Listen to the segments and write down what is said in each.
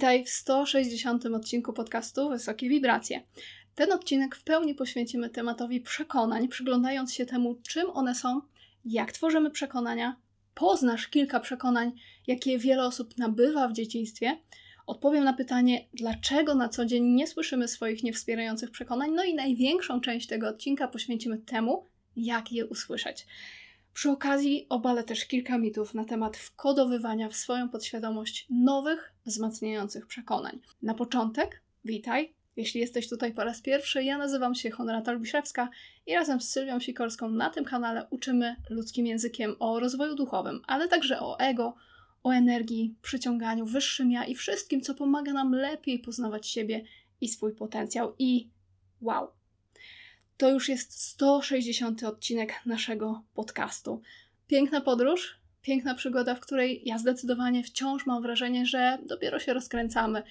Witaj w 160 odcinku podcastu Wysokie Wibracje. Ten odcinek w pełni poświęcimy tematowi przekonań, przyglądając się temu, czym one są, jak tworzymy przekonania. Poznasz kilka przekonań, jakie wiele osób nabywa w dzieciństwie. Odpowiem na pytanie, dlaczego na co dzień nie słyszymy swoich niewspierających przekonań. No i największą część tego odcinka poświęcimy temu, jak je usłyszeć. Przy okazji obalę też kilka mitów na temat wkodowywania w swoją podświadomość nowych, wzmacniających przekonań. Na początek, witaj. Jeśli jesteś tutaj po raz pierwszy, ja nazywam się Honorata Lubiszewska i razem z Sylwią Sikorską na tym kanale uczymy ludzkim językiem o rozwoju duchowym, ale także o ego, o energii, przyciąganiu, wyższym ja i wszystkim, co pomaga nam lepiej poznawać siebie i swój potencjał. I wow, to już jest 160 odcinek naszego podcastu. Piękna podróż, piękna przygoda, w której ja zdecydowanie wciąż mam wrażenie, że dopiero się rozkręcamy.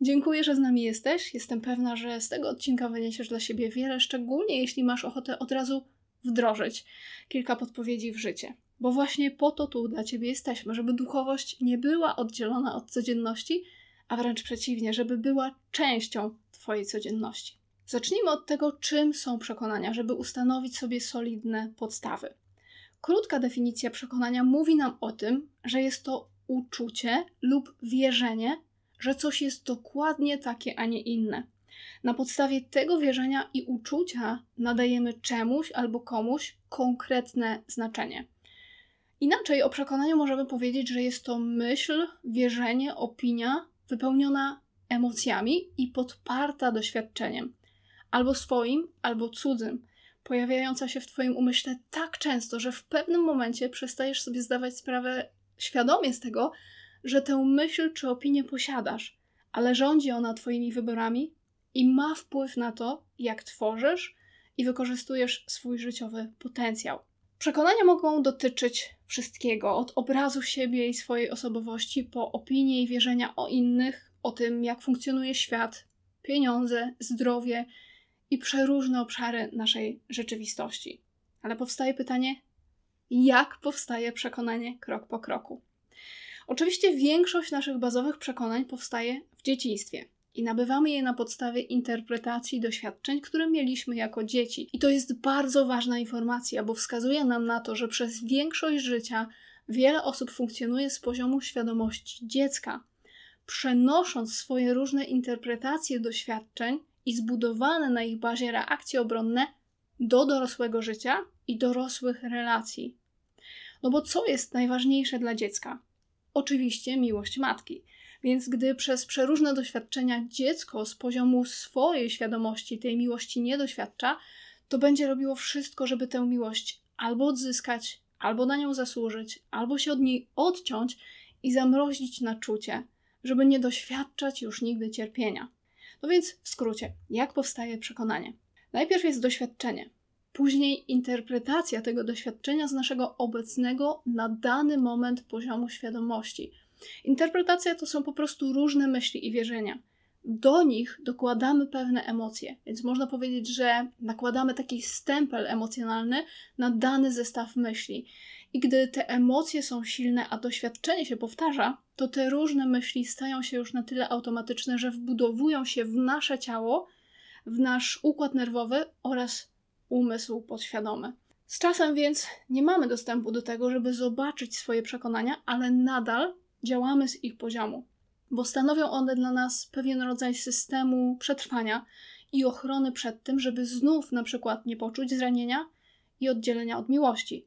Dziękuję, że z nami jesteś. Jestem pewna, że z tego odcinka wyniesiesz dla siebie wiele, szczególnie jeśli masz ochotę od razu wdrożyć kilka podpowiedzi w życie. Bo właśnie po to tu dla Ciebie jesteśmy, żeby duchowość nie była oddzielona od codzienności, a wręcz przeciwnie, żeby była częścią Twojej codzienności. Zacznijmy od tego, czym są przekonania, żeby ustanowić sobie solidne podstawy. Krótka definicja przekonania mówi nam o tym, że jest to uczucie lub wierzenie, że coś jest dokładnie takie, a nie inne. Na podstawie tego wierzenia i uczucia nadajemy czemuś albo komuś konkretne znaczenie. Inaczej o przekonaniu możemy powiedzieć, że jest to myśl, wierzenie, opinia wypełniona emocjami i podparta doświadczeniem albo swoim, albo cudzym, pojawiająca się w Twoim umyśle tak często, że w pewnym momencie przestajesz sobie zdawać sprawę świadomie z tego, że tę myśl czy opinię posiadasz, ale rządzi ona Twoimi wyborami i ma wpływ na to, jak tworzysz i wykorzystujesz swój życiowy potencjał. Przekonania mogą dotyczyć wszystkiego, od obrazu siebie i swojej osobowości, po opinie i wierzenia o innych, o tym, jak funkcjonuje świat, pieniądze, zdrowie i przeróżne obszary naszej rzeczywistości. Ale powstaje pytanie, jak powstaje przekonanie krok po kroku? Oczywiście większość naszych bazowych przekonań powstaje w dzieciństwie i nabywamy je na podstawie interpretacji doświadczeń, które mieliśmy jako dzieci. I to jest bardzo ważna informacja, bo wskazuje nam na to, że przez większość życia wiele osób funkcjonuje z poziomu świadomości dziecka, przenosząc swoje różne interpretacje doświadczeń i zbudowane na ich bazie reakcje obronne do dorosłego życia i dorosłych relacji. No bo co jest najważniejsze dla dziecka? Oczywiście miłość matki. Więc gdy przez przeróżne doświadczenia dziecko z poziomu swojej świadomości tej miłości nie doświadcza, to będzie robiło wszystko, żeby tę miłość albo odzyskać, albo na nią zasłużyć, albo się od niej odciąć i zamrozić na czucie, żeby nie doświadczać już nigdy cierpienia. No więc w skrócie, jak powstaje przekonanie? Najpierw jest doświadczenie, później interpretacja tego doświadczenia z naszego obecnego na dany moment poziomu świadomości. Interpretacja to są po prostu różne myśli i wierzenia. Do nich dokładamy pewne emocje, więc można powiedzieć, że nakładamy taki stempel emocjonalny na dany zestaw myśli. I gdy te emocje są silne, a doświadczenie się powtarza, to te różne myśli stają się już na tyle automatyczne, że wbudowują się w nasze ciało, w nasz układ nerwowy oraz umysł podświadomy. Z czasem więc nie mamy dostępu do tego, żeby zobaczyć swoje przekonania, ale nadal działamy z ich poziomu, bo stanowią one dla nas pewien rodzaj systemu przetrwania i ochrony przed tym, żeby znów na przykład nie poczuć zranienia i oddzielenia od miłości.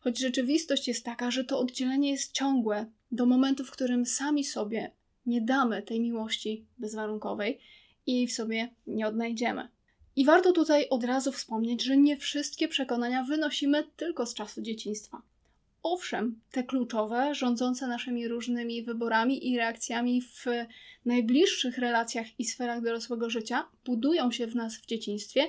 Choć rzeczywistość jest taka, że to oddzielenie jest ciągłe do momentu, w którym sami sobie nie damy tej miłości bezwarunkowej i jej w sobie nie odnajdziemy. I warto tutaj od razu wspomnieć, że nie wszystkie przekonania wynosimy tylko z czasu dzieciństwa. Owszem, te kluczowe, rządzące naszymi różnymi wyborami i reakcjami w najbliższych relacjach i sferach dorosłego życia budują się w nas w dzieciństwie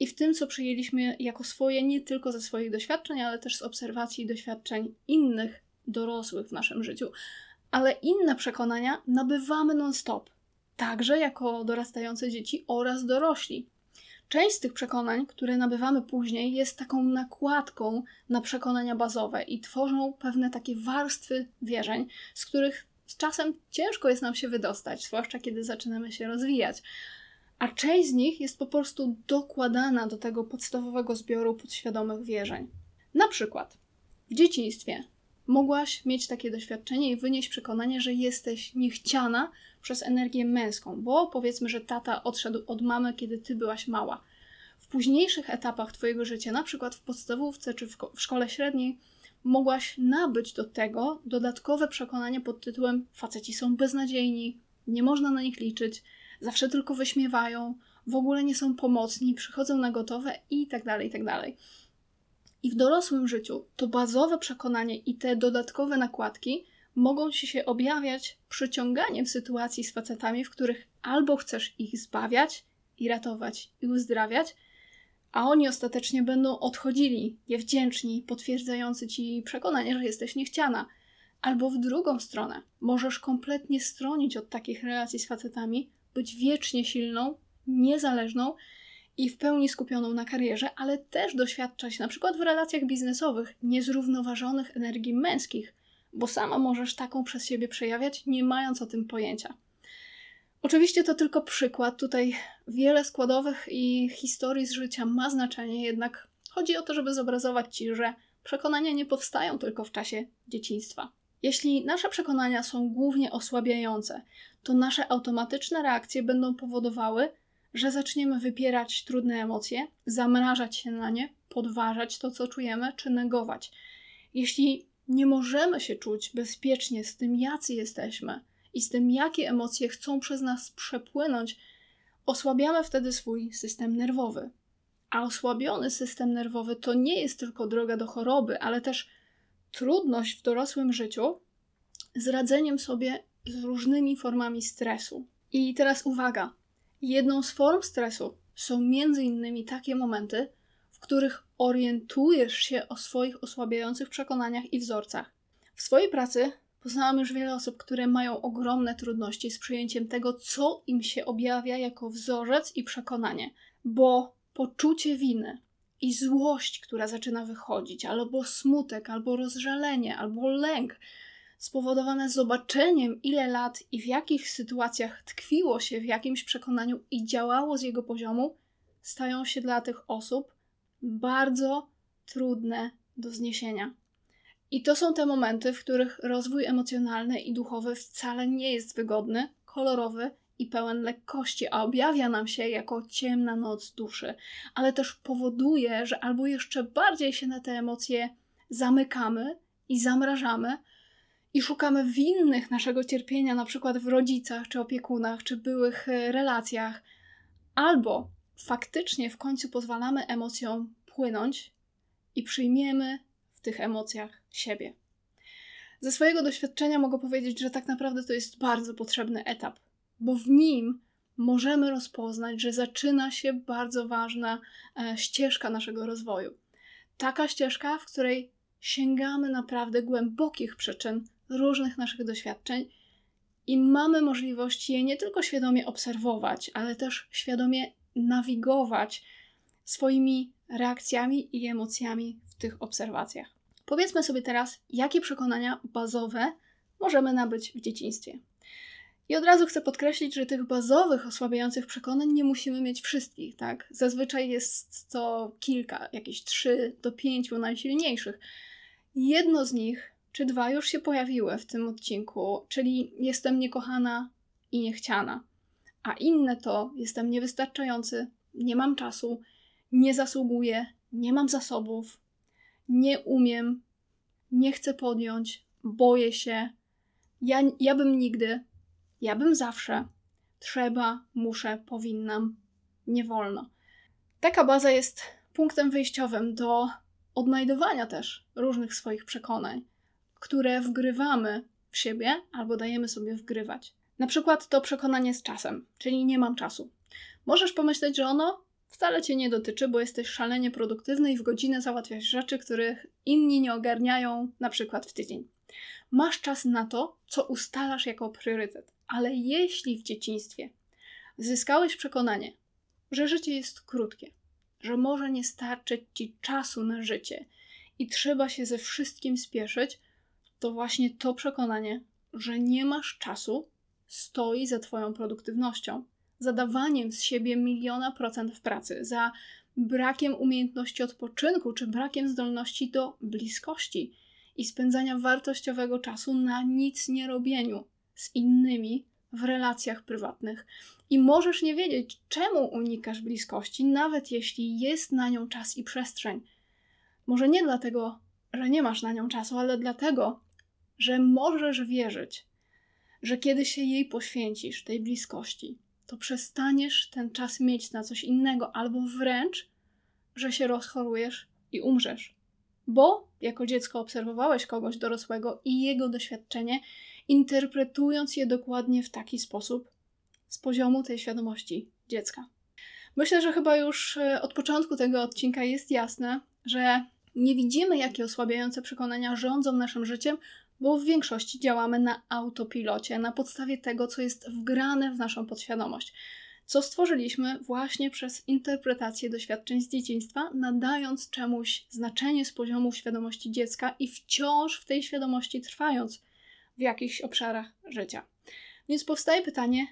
i w tym, co przyjęliśmy jako swoje nie tylko ze swoich doświadczeń, ale też z obserwacji i doświadczeń innych dorosłych w naszym życiu. Ale inne przekonania nabywamy non-stop, także jako dorastające dzieci oraz dorośli. Część z tych przekonań, które nabywamy później, jest taką nakładką na przekonania bazowe i tworzą pewne takie warstwy wierzeń, z których z czasem ciężko jest nam się wydostać, zwłaszcza kiedy zaczynamy się rozwijać. A część z nich jest po prostu dokładana do tego podstawowego zbioru podświadomych wierzeń. Na przykład w dzieciństwie mogłaś mieć takie doświadczenie i wynieść przekonanie, że jesteś niechciana przez energię męską, bo powiedzmy, że tata odszedł od mamy, kiedy ty byłaś mała. W późniejszych etapach twojego życia, na przykład w podstawówce czy w, szkole średniej, mogłaś nabyć do tego dodatkowe przekonanie pod tytułem faceci są beznadziejni, nie można na nich liczyć, zawsze tylko wyśmiewają, w ogóle nie są pomocni, przychodzą na gotowe i tak dalej, i tak dalej. I w dorosłym życiu to bazowe przekonanie i te dodatkowe nakładki mogą ci się objawiać przyciąganiem sytuacji z facetami, w których albo chcesz ich zbawiać i ratować i uzdrawiać, a oni ostatecznie będą odchodzili, niewdzięczni, potwierdzający ci przekonanie, że jesteś niechciana. Albo w drugą stronę, możesz kompletnie stronić od takich relacji z facetami, być wiecznie silną, niezależną i w pełni skupioną na karierze, ale też doświadczać na przykład w relacjach biznesowych niezrównoważonych energii męskich, bo sama możesz taką przez siebie przejawiać, nie mając o tym pojęcia. Oczywiście to tylko przykład, tutaj wiele składowych i historii z życia ma znaczenie, jednak chodzi o to, żeby zobrazować ci, że przekonania nie powstają tylko w czasie dzieciństwa. Jeśli nasze przekonania są głównie osłabiające, to nasze automatyczne reakcje będą powodowały, że zaczniemy wypierać trudne emocje, zamrażać się na nie, podważać to, co czujemy, czy negować. Jeśli nie możemy się czuć bezpiecznie z tym, jacy jesteśmy i z tym, jakie emocje chcą przez nas przepłynąć, osłabiamy wtedy swój system nerwowy. A osłabiony system nerwowy to nie jest tylko droga do choroby, ale też trudność w dorosłym życiu z radzeniem sobie z różnymi formami stresu. I teraz uwaga, Jedną z form stresu są między innymi takie momenty, w których orientujesz się o swoich osłabiających przekonaniach i wzorcach. W swojej pracy poznałam już wiele osób, które mają ogromne trudności z przyjęciem tego, co im się objawia jako wzorzec i przekonanie, bo poczucie winy i złość, która zaczyna wychodzić, albo smutek, albo rozżalenie, albo lęk spowodowane zobaczeniem, ile lat i w jakich sytuacjach tkwiło się w jakimś przekonaniu i działało z jego poziomu, stają się dla tych osób bardzo trudne do zniesienia. I to są te momenty, w których rozwój emocjonalny i duchowy wcale nie jest wygodny, kolorowy i pełen lekkości, a objawia nam się jako ciemna noc duszy, ale też powoduje, że albo jeszcze bardziej się na te emocje zamykamy i zamrażamy, i szukamy winnych naszego cierpienia, na przykład w rodzicach, czy opiekunach, czy byłych e, relacjach, albo faktycznie w końcu pozwalamy emocjom płynąć i przyjmiemy w tych emocjach siebie. Ze swojego doświadczenia mogę powiedzieć, że tak naprawdę to jest bardzo potrzebny etap, bo w nim możemy rozpoznać, że zaczyna się bardzo ważna e, ścieżka naszego rozwoju. Taka ścieżka, w której sięgamy naprawdę głębokich przyczyn różnych naszych doświadczeń i mamy możliwość je nie tylko świadomie obserwować, ale też świadomie nawigować swoimi reakcjami i emocjami w tych obserwacjach. Powiedzmy sobie teraz, jakie przekonania bazowe możemy nabyć w dzieciństwie. I od razu chcę podkreślić, że tych bazowych, osłabiających przekonań nie musimy mieć wszystkich, tak? Zazwyczaj jest to kilka, jakieś trzy do pięciu najsilniejszych. Jedno z nich czy dwa już się pojawiły w tym odcinku, czyli jestem niekochana i niechciana. A inne to jestem niewystarczający, nie mam czasu, nie zasługuję, nie mam zasobów, nie umiem, nie chcę podjąć, boję się, ja, ja bym nigdy, ja bym zawsze, trzeba, muszę, powinnam, nie wolno. Taka baza jest punktem wyjściowym do odnajdowania też różnych swoich przekonań które wgrywamy w siebie albo dajemy sobie wgrywać. Na przykład to przekonanie z czasem, czyli nie mam czasu. Możesz pomyśleć, że ono wcale cię nie dotyczy, bo jesteś szalenie produktywny i w godzinę załatwiasz rzeczy, których inni nie ogarniają, na przykład w tydzień. Masz czas na to, co ustalasz jako priorytet, ale jeśli w dzieciństwie zyskałeś przekonanie, że życie jest krótkie, że może nie starczyć ci czasu na życie i trzeba się ze wszystkim spieszyć, to właśnie to przekonanie że nie masz czasu, stoi za Twoją produktywnością, za dawaniem z siebie miliona procent w pracy, za brakiem umiejętności odpoczynku czy brakiem zdolności do bliskości i spędzania wartościowego czasu na nic nie robieniu z innymi w relacjach prywatnych. I możesz nie wiedzieć, czemu unikasz bliskości, nawet jeśli jest na nią czas i przestrzeń. Może nie dlatego, że nie masz na nią czasu, ale dlatego, że możesz wierzyć, że kiedy się jej poświęcisz, tej bliskości, to przestaniesz ten czas mieć na coś innego, albo wręcz, że się rozchorujesz i umrzesz. Bo jako dziecko obserwowałeś kogoś dorosłego i jego doświadczenie, interpretując je dokładnie w taki sposób z poziomu tej świadomości dziecka. Myślę, że chyba już e, od początku tego odcinka jest jasne, że nie widzimy, jakie osłabiające przekonania rządzą naszym życiem, bo w większości działamy na autopilocie, na podstawie tego, co jest wgrane w naszą podświadomość, co stworzyliśmy właśnie przez interpretację doświadczeń z dzieciństwa, nadając czemuś znaczenie z poziomu świadomości dziecka i wciąż w tej świadomości trwając w jakichś obszarach życia. Więc powstaje pytanie,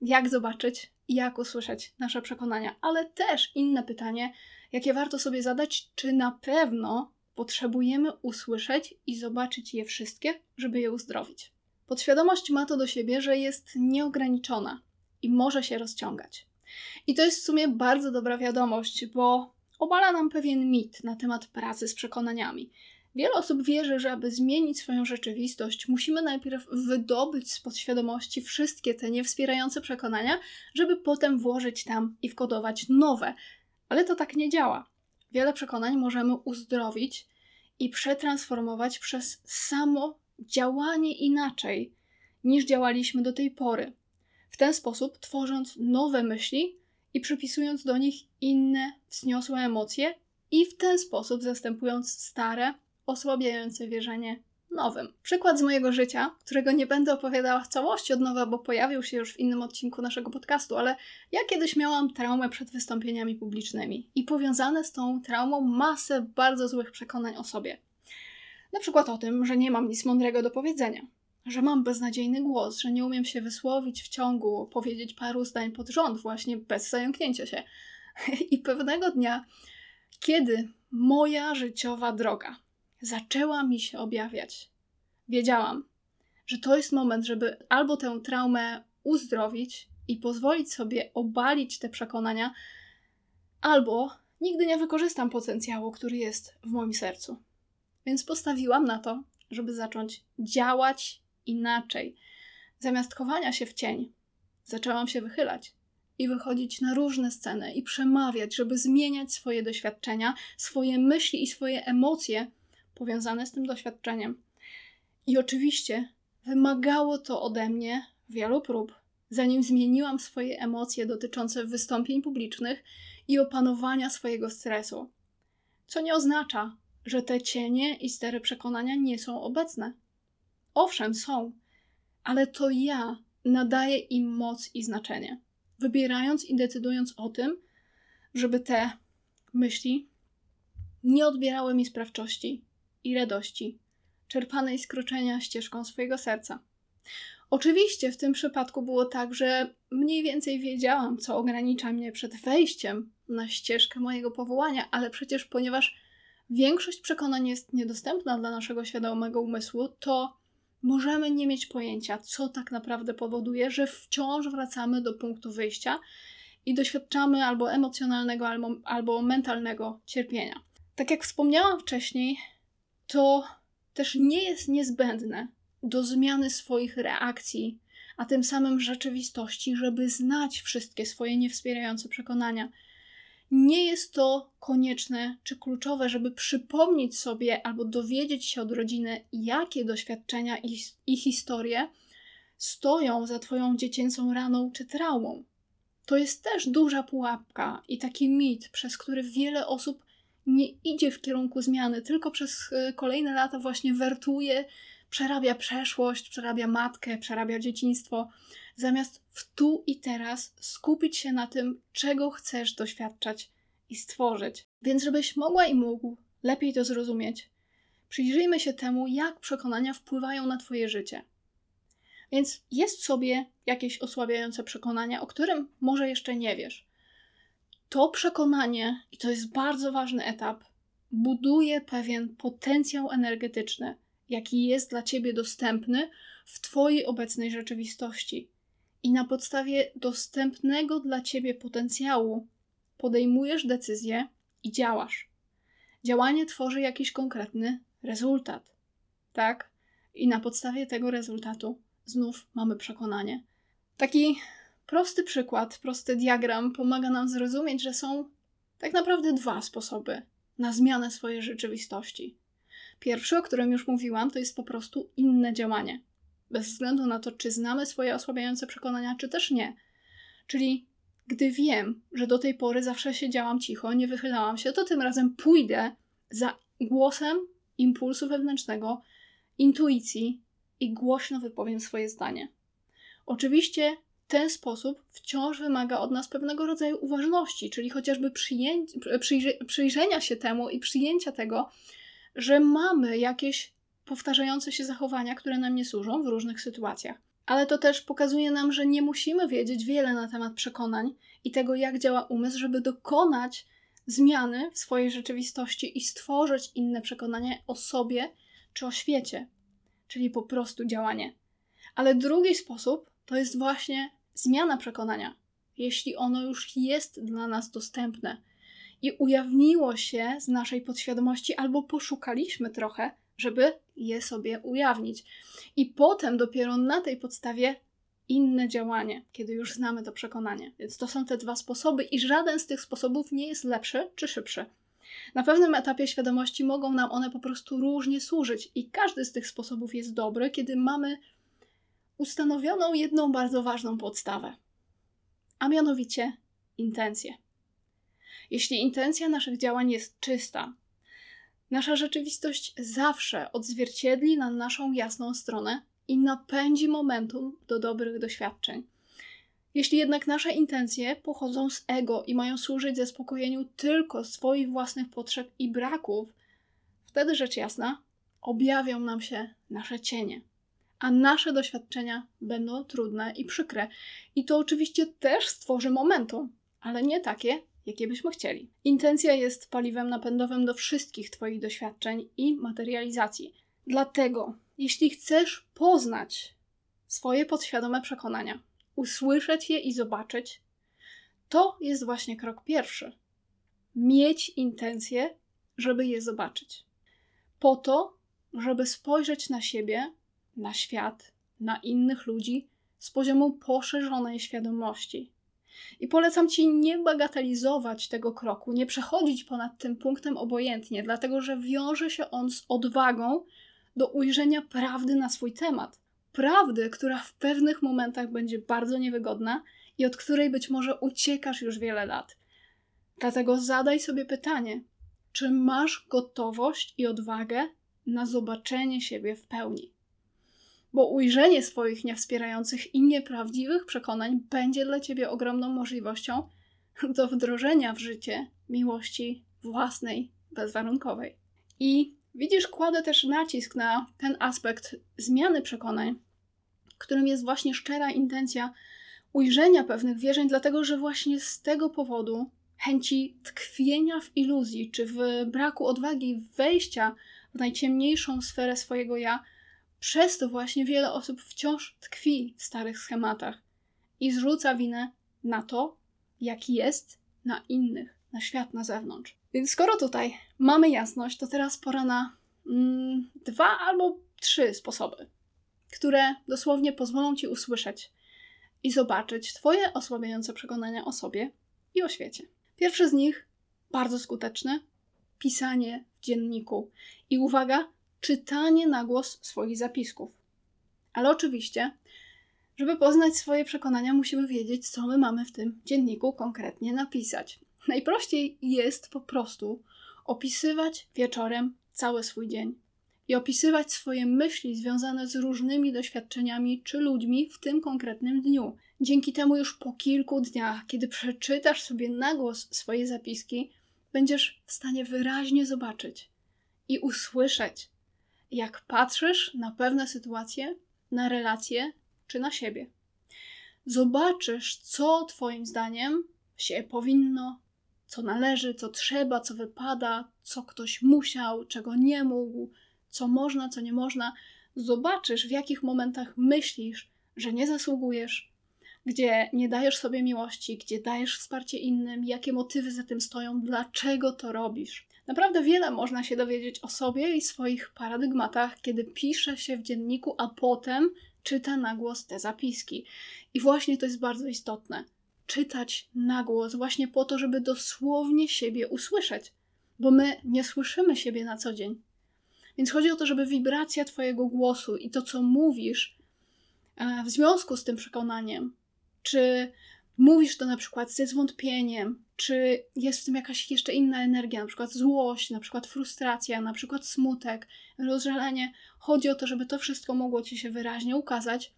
jak zobaczyć i jak usłyszeć nasze przekonania, ale też inne pytanie, jakie warto sobie zadać, czy na pewno potrzebujemy usłyszeć i zobaczyć je wszystkie, żeby je uzdrowić. Podświadomość ma to do siebie, że jest nieograniczona i może się rozciągać. I to jest w sumie bardzo dobra wiadomość, bo obala nam pewien mit na temat pracy z przekonaniami. Wiele osób wierzy, że aby zmienić swoją rzeczywistość, musimy najpierw wydobyć z podświadomości wszystkie te niewspierające przekonania, żeby potem włożyć tam i wkodować nowe. Ale to tak nie działa. Wiele przekonań możemy uzdrowić i przetransformować przez samo działanie inaczej niż działaliśmy do tej pory. W ten sposób tworząc nowe myśli i przypisując do nich inne wzniosłe emocje, i w ten sposób zastępując stare, osłabiające wierzenie nowym. Przykład z mojego życia, którego nie będę opowiadała w całości od nowa, bo pojawił się już w innym odcinku naszego podcastu, ale ja kiedyś miałam traumę przed wystąpieniami publicznymi i powiązane z tą traumą masę bardzo złych przekonań o sobie. Na przykład o tym, że nie mam nic mądrego do powiedzenia, że mam beznadziejny głos, że nie umiem się wysłowić w ciągu, powiedzieć paru zdań pod rząd, właśnie bez zająknięcia się. I pewnego dnia, kiedy moja życiowa droga zaczęła mi się objawiać. Wiedziałam, że to jest moment, żeby albo tę traumę uzdrowić i pozwolić sobie obalić te przekonania, albo nigdy nie wykorzystam potencjału, który jest w moim sercu. Więc postawiłam na to, żeby zacząć działać inaczej. Zamiast chowania się w cień, zaczęłam się wychylać i wychodzić na różne sceny i przemawiać, żeby zmieniać swoje doświadczenia, swoje myśli i swoje emocje powiązane z tym doświadczeniem. I oczywiście wymagało to ode mnie wielu prób, zanim zmieniłam swoje emocje dotyczące wystąpień publicznych i opanowania swojego stresu. Co nie oznacza, że te cienie i stery przekonania nie są obecne. Owszem, są, ale to ja nadaję im moc i znaczenie, wybierając i decydując o tym, żeby te myśli nie odbierały mi sprawczości, i radości, czerpanej z kroczenia ścieżką swojego serca. Oczywiście w tym przypadku było tak, że mniej więcej wiedziałam, co ogranicza mnie przed wejściem na ścieżkę mojego powołania, ale przecież ponieważ większość przekonań jest niedostępna dla naszego świadomego umysłu, to możemy nie mieć pojęcia, co tak naprawdę powoduje, że wciąż wracamy do punktu wyjścia i doświadczamy albo emocjonalnego, albo, albo mentalnego cierpienia. Tak jak wspomniałam wcześniej, to też nie jest niezbędne do zmiany swoich reakcji, a tym samym rzeczywistości, żeby znać wszystkie swoje niewspierające przekonania. Nie jest to konieczne czy kluczowe, żeby przypomnieć sobie albo dowiedzieć się od rodziny, jakie doświadczenia i, i historie stoją za Twoją dziecięcą raną czy traumą. To jest też duża pułapka i taki mit, przez który wiele osób nie idzie w kierunku zmiany, tylko przez e, kolejne lata właśnie wertuje, przerabia przeszłość, przerabia matkę, przerabia dzieciństwo, zamiast w tu i teraz skupić się na tym, czego chcesz doświadczać i stworzyć. Więc, żebyś mogła i mógł lepiej to zrozumieć, przyjrzyjmy się temu, jak przekonania wpływają na Twoje życie. Więc jest sobie jakieś osłabiające przekonanie, o którym może jeszcze nie wiesz. To przekonanie, i to jest bardzo ważny etap, buduje pewien potencjał energetyczny, jaki jest dla ciebie dostępny w Twojej obecnej rzeczywistości. I na podstawie dostępnego dla ciebie potencjału podejmujesz decyzję i działasz. Działanie tworzy jakiś konkretny rezultat, tak? I na podstawie tego rezultatu znów mamy przekonanie. Taki prosty przykład, prosty diagram pomaga nam zrozumieć, że są tak naprawdę dwa sposoby na zmianę swojej rzeczywistości. Pierwszy, o którym już mówiłam, to jest po prostu inne działanie. Bez względu na to, czy znamy swoje osłabiające przekonania, czy też nie. Czyli gdy wiem, że do tej pory zawsze siedziałam cicho, nie wychylałam się, to tym razem pójdę za głosem impulsu wewnętrznego, intuicji i głośno wypowiem swoje zdanie. Oczywiście ten sposób wciąż wymaga od nas pewnego rodzaju uważności, czyli chociażby przyjrze przyjrzenia się temu i przyjęcia tego, że mamy jakieś powtarzające się zachowania, które nam nie służą w różnych sytuacjach. Ale to też pokazuje nam, że nie musimy wiedzieć wiele na temat przekonań i tego, jak działa umysł, żeby dokonać zmiany w swojej rzeczywistości i stworzyć inne przekonanie o sobie czy o świecie, czyli po prostu działanie. Ale drugi sposób to jest właśnie zmiana przekonania, jeśli ono już jest dla nas dostępne i ujawniło się z naszej podświadomości, albo poszukaliśmy trochę, żeby je sobie ujawnić. I potem dopiero na tej podstawie inne działanie, kiedy już znamy to przekonanie. Więc to są te dwa sposoby, i żaden z tych sposobów nie jest lepszy czy szybszy. Na pewnym etapie świadomości mogą nam one po prostu różnie służyć, i każdy z tych sposobów jest dobry, kiedy mamy ustanowioną jedną bardzo ważną podstawę, a mianowicie intencję. Jeśli intencja naszych działań jest czysta, nasza rzeczywistość zawsze odzwierciedli na naszą jasną stronę i napędzi momentum do dobrych doświadczeń. Jeśli jednak nasze intencje pochodzą z ego i mają służyć zaspokojeniu tylko swoich własnych potrzeb i braków, wtedy rzecz jasna objawią nam się nasze cienie, a nasze doświadczenia będą trudne i przykre. I to oczywiście też stworzy momentum, ale nie takie, jakie byśmy chcieli. Intencja jest paliwem napędowym do wszystkich Twoich doświadczeń i materializacji. Dlatego, jeśli chcesz poznać swoje podświadome przekonania, usłyszeć je i zobaczyć, to jest właśnie krok pierwszy. Mieć intencję, żeby je zobaczyć. Po to, żeby spojrzeć na siebie, na świat, na innych ludzi z poziomu poszerzonej świadomości. I polecam Ci nie bagatelizować tego kroku, nie przechodzić ponad tym punktem obojętnie, dlatego że wiąże się on z odwagą do ujrzenia prawdy na swój temat. Prawdy, która w pewnych momentach będzie bardzo niewygodna i od której być może uciekasz już wiele lat. Dlatego zadaj sobie pytanie, czy masz gotowość i odwagę na zobaczenie siebie w pełni? Bo ujrzenie swoich niewspierających i nieprawdziwych przekonań będzie dla ciebie ogromną możliwością do wdrożenia w życie miłości własnej, bezwarunkowej. I Widzisz, kładę też nacisk na ten aspekt zmiany przekonań, którym jest właśnie szczera intencja ujrzenia pewnych wierzeń, dlatego że właśnie z tego powodu chęci tkwienia w iluzji, czy w braku odwagi wejścia w najciemniejszą sferę swojego ja, przez to właśnie wiele osób wciąż tkwi w starych schematach i zrzuca winę na to, jaki jest, na innych, na świat na zewnątrz. Więc skoro tutaj mamy jasność, to teraz pora na mm, dwa albo trzy sposoby, które dosłownie pozwolą ci usłyszeć i zobaczyć Twoje osłabiające przekonania o sobie i o świecie. Pierwszy z nich, bardzo skuteczny, pisanie w dzienniku i uwaga, czytanie na głos swoich zapisków. Ale oczywiście, żeby poznać swoje przekonania, musimy wiedzieć, co my mamy w tym dzienniku konkretnie napisać. Najprościej jest po prostu opisywać wieczorem cały swój dzień i opisywać swoje myśli związane z różnymi doświadczeniami czy ludźmi w tym konkretnym dniu. Dzięki temu już po kilku dniach, kiedy przeczytasz sobie na głos swoje zapiski, będziesz w stanie wyraźnie zobaczyć i usłyszeć, jak patrzysz na pewne sytuacje, na relacje czy na siebie. Zobaczysz, co Twoim zdaniem się powinno, co należy, co trzeba, co wypada, co ktoś musiał, czego nie mógł, co można, co nie można. Zobaczysz, w jakich momentach myślisz, że nie zasługujesz, gdzie nie dajesz sobie miłości, gdzie dajesz wsparcie innym, jakie motywy za tym stoją, dlaczego to robisz. Naprawdę wiele można się dowiedzieć o sobie i swoich paradygmatach, kiedy pisze się w dzienniku, a potem czyta na głos te zapiski. I właśnie to jest bardzo istotne. Czytać na głos, właśnie po to, żeby dosłownie siebie usłyszeć, bo my nie słyszymy siebie na co dzień. Więc chodzi o to, żeby wibracja Twojego głosu i to, co mówisz, e, w związku z tym przekonaniem, czy mówisz to na przykład ze zwątpieniem, czy jest w tym jakaś jeszcze inna energia, na przykład złość, na przykład frustracja, na przykład smutek, rozżalenie. Chodzi o to, żeby to wszystko mogło ci się wyraźnie ukazać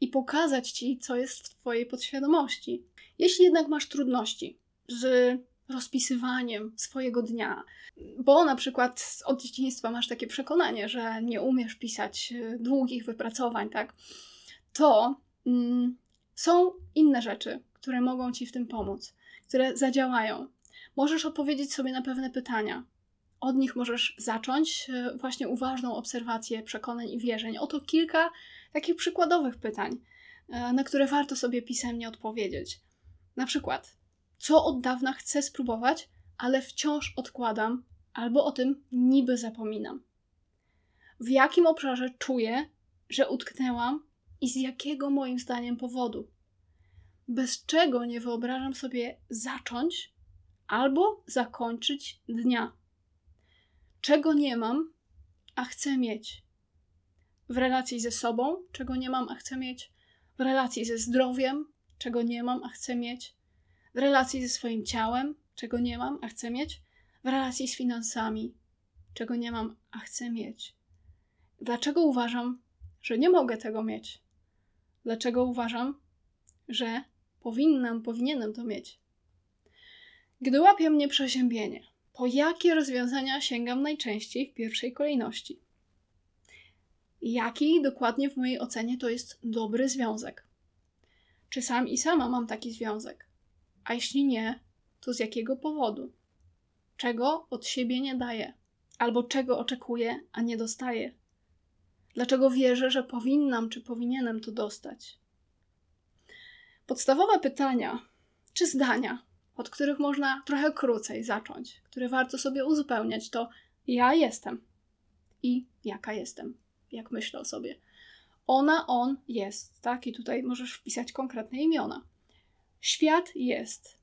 i pokazać ci, co jest w twojej podświadomości. Jeśli jednak masz trudności z rozpisywaniem swojego dnia, bo na przykład od dzieciństwa masz takie przekonanie, że nie umiesz pisać e, długich wypracowań, tak, to mm, są inne rzeczy, które mogą ci w tym pomóc, które zadziałają. Możesz odpowiedzieć sobie na pewne pytania. Od nich możesz zacząć e, właśnie uważną obserwację przekonań i wierzeń. Oto kilka takich przykładowych pytań, e, na które warto sobie pisemnie odpowiedzieć. Na przykład, co od dawna chcę spróbować, ale wciąż odkładam, albo o tym niby zapominam. W jakim obszarze czuję, że utknęłam i z jakiego moim zdaniem powodu? Bez czego nie wyobrażam sobie zacząć albo zakończyć dnia? Czego nie mam, a chcę mieć? W relacji ze sobą, czego nie mam, a chcę mieć? W relacji ze zdrowiem, czego nie mam, a chcę mieć? w relacji ze swoim ciałem, czego nie mam, a chcę mieć, w relacji z finansami, czego nie mam, a chcę mieć. Dlaczego uważam, że nie mogę tego mieć? Dlaczego uważam, że powinnam, powinienem to mieć? Gdy łapie mnie przeziębienie, po jakie rozwiązania sięgam najczęściej w pierwszej kolejności? Jaki dokładnie w mojej ocenie to jest dobry związek? Czy sam i sama mam taki związek? A jeśli nie, to z jakiego powodu? Czego od siebie nie daję? Albo czego oczekuję, a nie dostaję? Dlaczego wierzę, że powinnam czy powinienem to dostać? Podstawowe pytania czy zdania, od których można trochę krócej zacząć, które warto sobie uzupełniać, to ja jestem i jaka jestem, jak myślę o sobie. Ona, on jest, tak? I tutaj możesz wpisać konkretne imiona. Świat jest.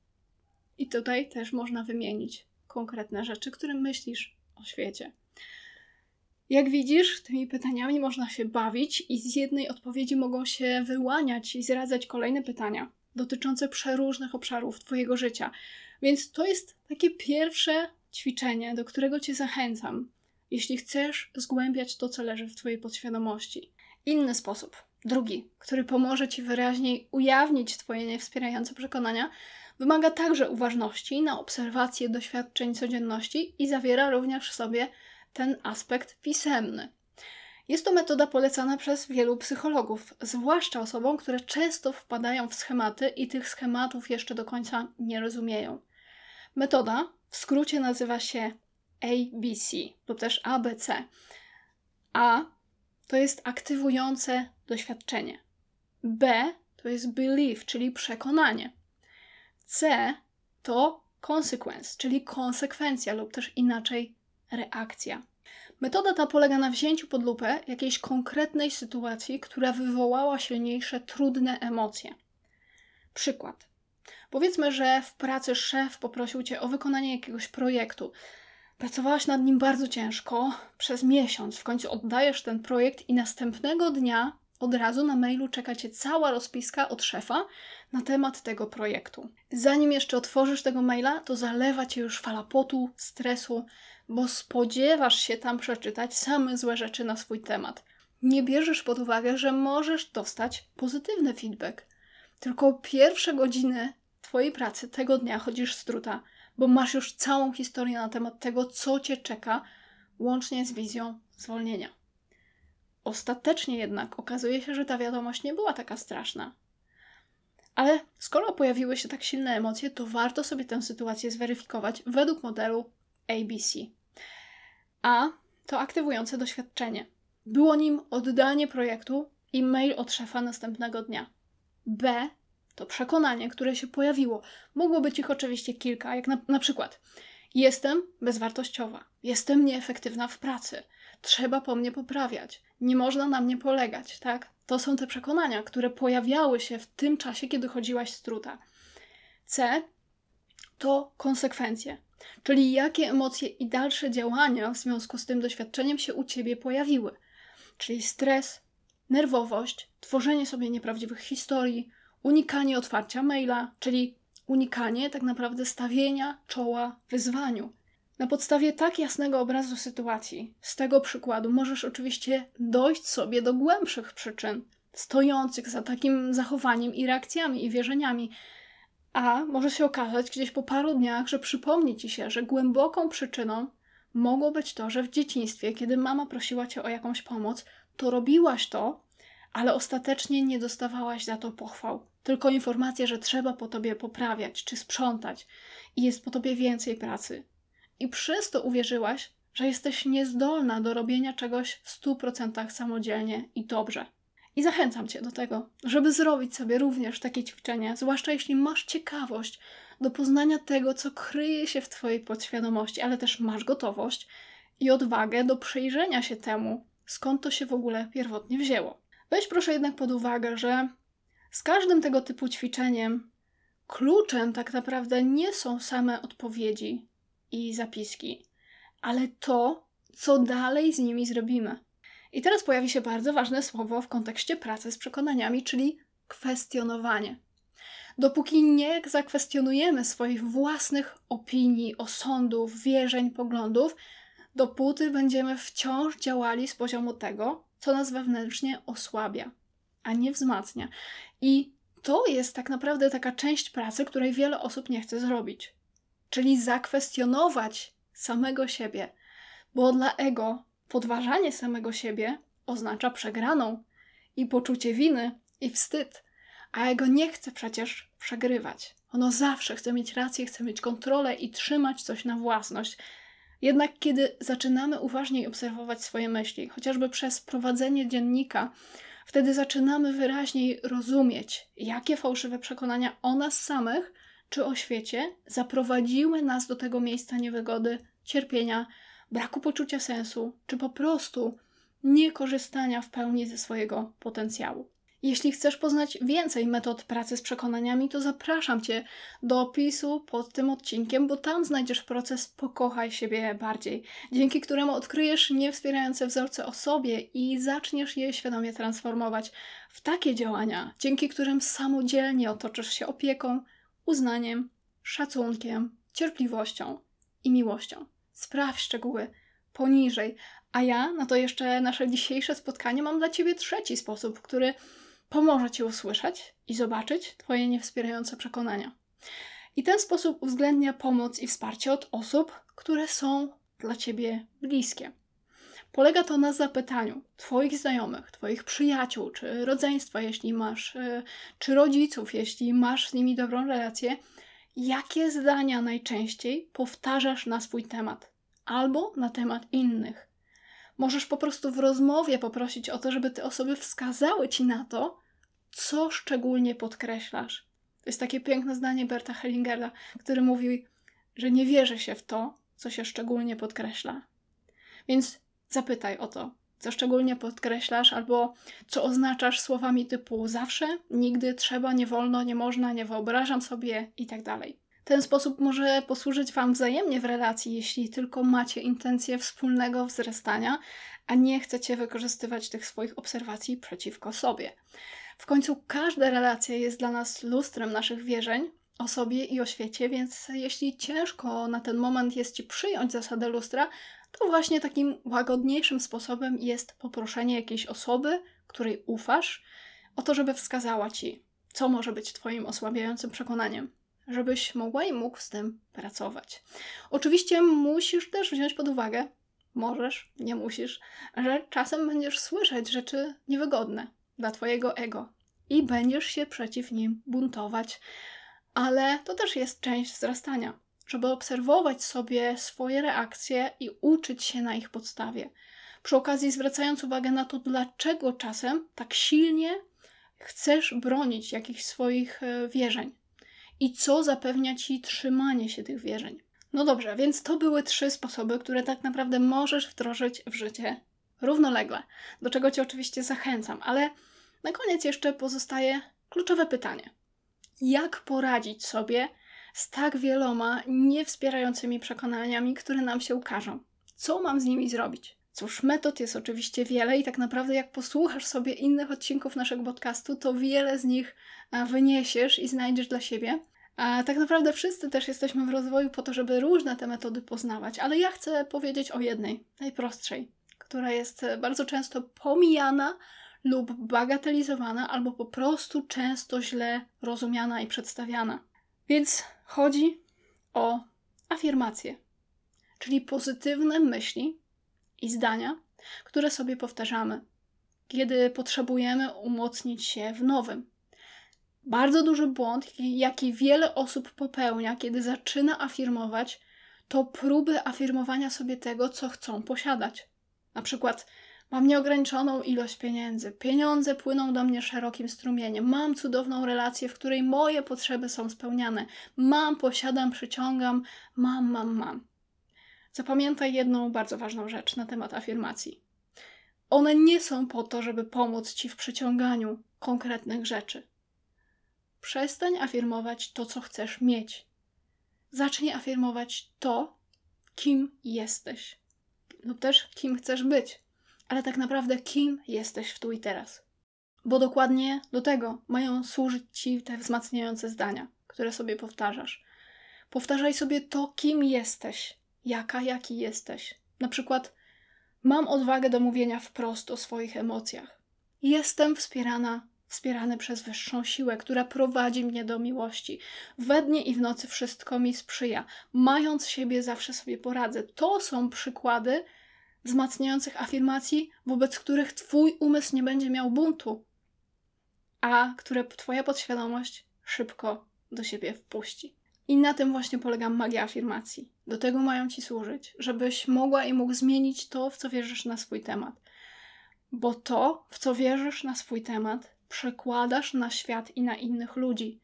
I tutaj też można wymienić konkretne rzeczy, które myślisz o świecie. Jak widzisz, tymi pytaniami można się bawić i z jednej odpowiedzi mogą się wyłaniać i zradzać kolejne pytania dotyczące przeróżnych obszarów Twojego życia. Więc to jest takie pierwsze ćwiczenie, do którego Cię zachęcam, jeśli chcesz zgłębiać to, co leży w Twojej podświadomości. Inny sposób, drugi, który pomoże Ci wyraźniej ujawnić Twoje niewspierające przekonania, wymaga także uważności na obserwację doświadczeń codzienności i zawiera również w sobie ten aspekt pisemny. Jest to metoda polecana przez wielu psychologów, zwłaszcza osobom, które często wpadają w schematy i tych schematów jeszcze do końca nie rozumieją. Metoda w skrócie nazywa się ABC lub też ABC. A to jest aktywujące doświadczenie. B to jest belief, czyli przekonanie. C to consequence, czyli konsekwencja lub też inaczej reakcja. Metoda ta polega na wzięciu pod lupę jakiejś konkretnej sytuacji, która wywołała silniejsze, trudne emocje. Przykład. Powiedzmy, że w pracy szef poprosił cię o wykonanie jakiegoś projektu. Pracowałaś nad nim bardzo ciężko, przez miesiąc, w końcu oddajesz ten projekt i następnego dnia od razu na mailu czeka cię cała rozpiska od szefa na temat tego projektu. Zanim jeszcze otworzysz tego maila, to zalewa cię już fala potu, stresu, bo spodziewasz się tam przeczytać same złe rzeczy na swój temat. Nie bierzesz pod uwagę, że możesz dostać pozytywny feedback. Tylko pierwsze godziny Twojej pracy tego dnia chodzisz z truta, bo masz już całą historię na temat tego, co Cię czeka, łącznie z wizją zwolnienia. Ostatecznie jednak okazuje się, że ta wiadomość nie była taka straszna. Ale skoro pojawiły się tak silne emocje, to warto sobie tę sytuację zweryfikować według modelu ABC. A to aktywujące doświadczenie. Było nim oddanie projektu i mail od szefa następnego dnia. B to przekonanie, które się pojawiło. Mogło być ich oczywiście kilka, jak na, na przykład jestem bezwartościowa, jestem nieefektywna w pracy, trzeba po mnie poprawiać, nie można na mnie polegać, tak? To są te przekonania, które pojawiały się w tym czasie, kiedy chodziłaś z truta. C to konsekwencje, czyli jakie emocje i dalsze działania w związku z tym doświadczeniem się u ciebie pojawiły. Czyli stres, nerwowość, tworzenie sobie nieprawdziwych historii, unikanie otwarcia maila, czyli unikanie tak naprawdę stawienia czoła wyzwaniu. Na podstawie tak jasnego obrazu sytuacji, z tego przykładu, możesz oczywiście dojść sobie do głębszych przyczyn stojących za takim zachowaniem i reakcjami i wierzeniami. A może się okazać gdzieś po paru dniach, że przypomni ci się, że głęboką przyczyną mogło być to, że w dzieciństwie, kiedy mama prosiła cię o jakąś pomoc, to robiłaś to, ale ostatecznie nie dostawałaś za to pochwał. Tylko informację, że trzeba po tobie poprawiać czy sprzątać i jest po tobie więcej pracy. I przez to uwierzyłaś, że jesteś niezdolna do robienia czegoś w stu procentach samodzielnie i dobrze. I zachęcam Cię do tego, żeby zrobić sobie również takie ćwiczenia, zwłaszcza jeśli masz ciekawość do poznania tego, co kryje się w Twojej podświadomości, ale też masz gotowość i odwagę do przyjrzenia się temu, skąd to się w ogóle pierwotnie wzięło. Weź proszę jednak pod uwagę, że z każdym tego typu ćwiczeniem kluczem tak naprawdę nie są same odpowiedzi i zapiski, ale to, co dalej z nimi zrobimy. I teraz pojawi się bardzo ważne słowo w kontekście pracy z przekonaniami, czyli kwestionowanie. Dopóki nie zakwestionujemy swoich własnych opinii, osądów, wierzeń, poglądów, dopóty będziemy wciąż działali z poziomu tego, co nas wewnętrznie osłabia, a nie wzmacnia. I to jest tak naprawdę taka część pracy, której wiele osób nie chce zrobić. Czyli zakwestionować samego siebie, bo dla ego podważanie samego siebie oznacza przegraną i poczucie winy i wstyd, a ego nie chce przecież przegrywać. Ono zawsze chce mieć rację, chce mieć kontrolę i trzymać coś na własność. Jednak kiedy zaczynamy uważniej obserwować swoje myśli, chociażby przez prowadzenie dziennika, wtedy zaczynamy wyraźniej rozumieć, jakie fałszywe przekonania o nas samych czy o świecie zaprowadziły nas do tego miejsca niewygody, cierpienia, braku poczucia sensu, czy po prostu niekorzystania w pełni ze swojego potencjału. Jeśli chcesz poznać więcej metod pracy z przekonaniami, to zapraszam Cię do opisu pod tym odcinkiem, bo tam znajdziesz proces Pokochaj siebie bardziej, dzięki któremu odkryjesz niewspierające wzorce o sobie i zaczniesz je świadomie transformować w takie działania, dzięki którym samodzielnie otoczysz się opieką, uznaniem, szacunkiem, cierpliwością i miłością. Sprawdź szczegóły poniżej. A ja na to jeszcze nasze dzisiejsze spotkanie mam dla Ciebie trzeci sposób, który pomoże Ci usłyszeć i zobaczyć Twoje niewspierające przekonania. I ten sposób uwzględnia pomoc i wsparcie od osób, które są dla Ciebie bliskie. Polega to na zapytaniu Twoich znajomych, Twoich przyjaciół, czy rodzeństwa, jeśli masz, e, czy rodziców, jeśli masz z nimi dobrą relację, jakie zdania najczęściej powtarzasz na swój temat albo na temat innych. Możesz po prostu w rozmowie poprosić o to, żeby te osoby wskazały ci na to, co szczególnie podkreślasz. To jest takie piękne zdanie Berta Hellingera, który mówi, że nie wierzy się w to, co się szczególnie podkreśla. Więc zapytaj o to, co szczególnie podkreślasz, albo co oznaczasz słowami typu zawsze, nigdy, trzeba, nie wolno, nie można, nie wyobrażam sobie itd. Tak Ten sposób może posłużyć Wam wzajemnie w relacji, jeśli tylko macie intencję wspólnego wzrastania, a nie chcecie wykorzystywać tych swoich obserwacji przeciwko sobie. W końcu każda relacja jest dla nas lustrem naszych wierzeń o sobie i o świecie, więc jeśli ciężko na ten moment jest Ci przyjąć zasadę lustra, to właśnie takim łagodniejszym sposobem jest poproszenie jakiejś osoby, której ufasz, o to, żeby wskazała ci, co może być Twoim osłabiającym przekonaniem, żebyś mogła i mógł z tym pracować. Oczywiście musisz też wziąć pod uwagę możesz, nie musisz, że czasem będziesz słyszeć rzeczy niewygodne dla Twojego ego i będziesz się przeciw nim buntować, ale to też jest część wzrastania, żeby obserwować sobie swoje reakcje i uczyć się na ich podstawie. Przy okazji zwracając uwagę na to, dlaczego czasem tak silnie chcesz bronić jakichś swoich e, wierzeń i co zapewnia ci trzymanie się tych wierzeń. No dobrze, więc to były trzy sposoby, które tak naprawdę możesz wdrożyć w życie równolegle, do czego cię oczywiście zachęcam, ale na koniec jeszcze pozostaje kluczowe pytanie: jak poradzić sobie z tak wieloma niewspierającymi przekonaniami, które nam się ukażą? Co mam z nimi zrobić? Cóż, metod jest oczywiście wiele i tak naprawdę jak posłuchasz sobie innych odcinków naszego podcastu, to wiele z nich wyniesiesz i znajdziesz dla siebie. A tak naprawdę wszyscy też jesteśmy w rozwoju po to, żeby różne te metody poznawać, ale ja chcę powiedzieć o jednej, najprostszej, która jest bardzo często pomijana lub bagatelizowana, albo po prostu często źle rozumiana i przedstawiana. Więc chodzi o afirmacje, czyli pozytywne myśli i zdania, które sobie powtarzamy, kiedy potrzebujemy umocnić się w nowym. Bardzo duży błąd, jaki wiele osób popełnia, kiedy zaczyna afirmować, to próby afirmowania sobie tego, co chcą posiadać. Na przykład, mam nieograniczoną ilość pieniędzy, pieniądze płyną do mnie szerokim strumieniem, mam cudowną relację, w której moje potrzeby są spełniane, mam, posiadam, przyciągam, mam, mam, mam. Zapamiętaj jedną bardzo ważną rzecz na temat afirmacji. One nie są po to, żeby pomóc ci w przyciąganiu konkretnych rzeczy. Przestań afirmować to, co chcesz mieć. Zacznij afirmować to, kim jesteś, lub też kim chcesz być, ale tak naprawdę kim jesteś w tu i teraz. Bo dokładnie do tego mają służyć ci te wzmacniające zdania, które sobie powtarzasz. Powtarzaj sobie to, kim jesteś, jaka, jaki jesteś. Na przykład, mam odwagę do mówienia wprost o swoich emocjach. Jestem wspierana, wspierany przez wyższą siłę, która prowadzi mnie do miłości. We dnie i w nocy wszystko mi sprzyja. Mając siebie, zawsze sobie poradzę. To są przykłady wzmacniających afirmacji, wobec których Twój umysł nie będzie miał buntu, a które Twoja podświadomość szybko do siebie wpuści. I na tym właśnie polega magia afirmacji. Do tego mają ci służyć, żebyś mogła i mógł zmienić to, w co wierzysz na swój temat. Bo to, w co wierzysz na swój temat, przekładasz na świat i na innych ludzi.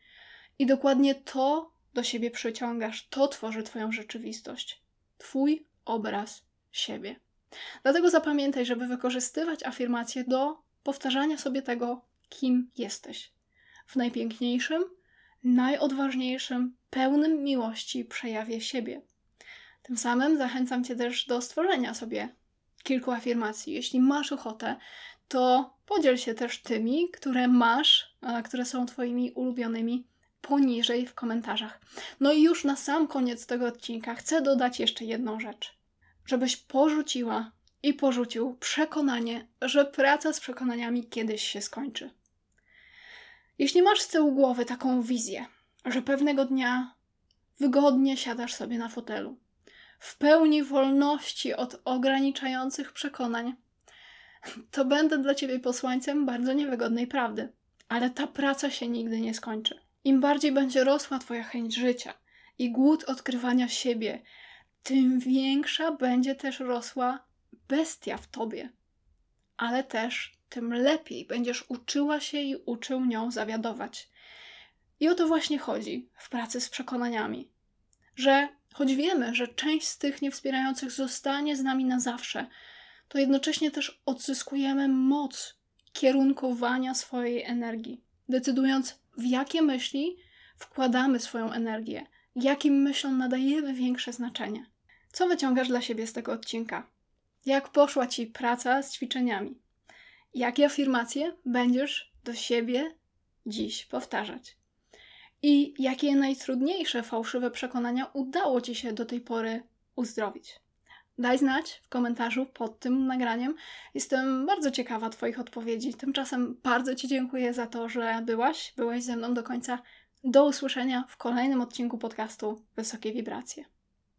I dokładnie to do siebie przyciągasz, to tworzy Twoją rzeczywistość. Twój obraz siebie. Dlatego zapamiętaj, żeby wykorzystywać afirmacje do powtarzania sobie tego, kim jesteś. W najpiękniejszym, najodważniejszym, pełnym miłości przejawie siebie. Tym samym zachęcam Cię też do stworzenia sobie kilku afirmacji. Jeśli masz ochotę, to podziel się też tymi, które masz, które są Twoimi ulubionymi poniżej w komentarzach. No i już na sam koniec tego odcinka chcę dodać jeszcze jedną rzecz. Żebyś porzuciła i porzucił przekonanie, że praca z przekonaniami kiedyś się skończy. Jeśli masz z tyłu głowy taką wizję, że pewnego dnia wygodnie siadasz sobie na fotelu, w pełni wolności od ograniczających przekonań, to będę dla ciebie posłańcem bardzo niewygodnej prawdy. Ale ta praca się nigdy nie skończy. Im bardziej będzie rosła Twoja chęć życia i głód odkrywania siebie, tym większa będzie też rosła bestia w tobie. Ale też tym lepiej będziesz uczyła się i uczył nią zawiadować. I o to właśnie chodzi w pracy z przekonaniami. Że choć wiemy, że część z tych niewspierających zostanie z nami na zawsze, to jednocześnie też odzyskujemy moc kierunkowania swojej energii, decydując, w jakie myśli wkładamy swoją energię, jakim myślom nadajemy większe znaczenie. Co wyciągasz dla siebie z tego odcinka? Jak poszła ci praca z ćwiczeniami? Jakie afirmacje będziesz do siebie dziś powtarzać? I jakie najtrudniejsze fałszywe przekonania udało ci się do tej pory uzdrowić? Daj znać w komentarzu pod tym nagraniem. Jestem bardzo ciekawa Twoich odpowiedzi. Tymczasem bardzo Ci dziękuję za to, że byłaś, byłeś ze mną do końca. Do usłyszenia w kolejnym odcinku podcastu Wysokie Wibracje.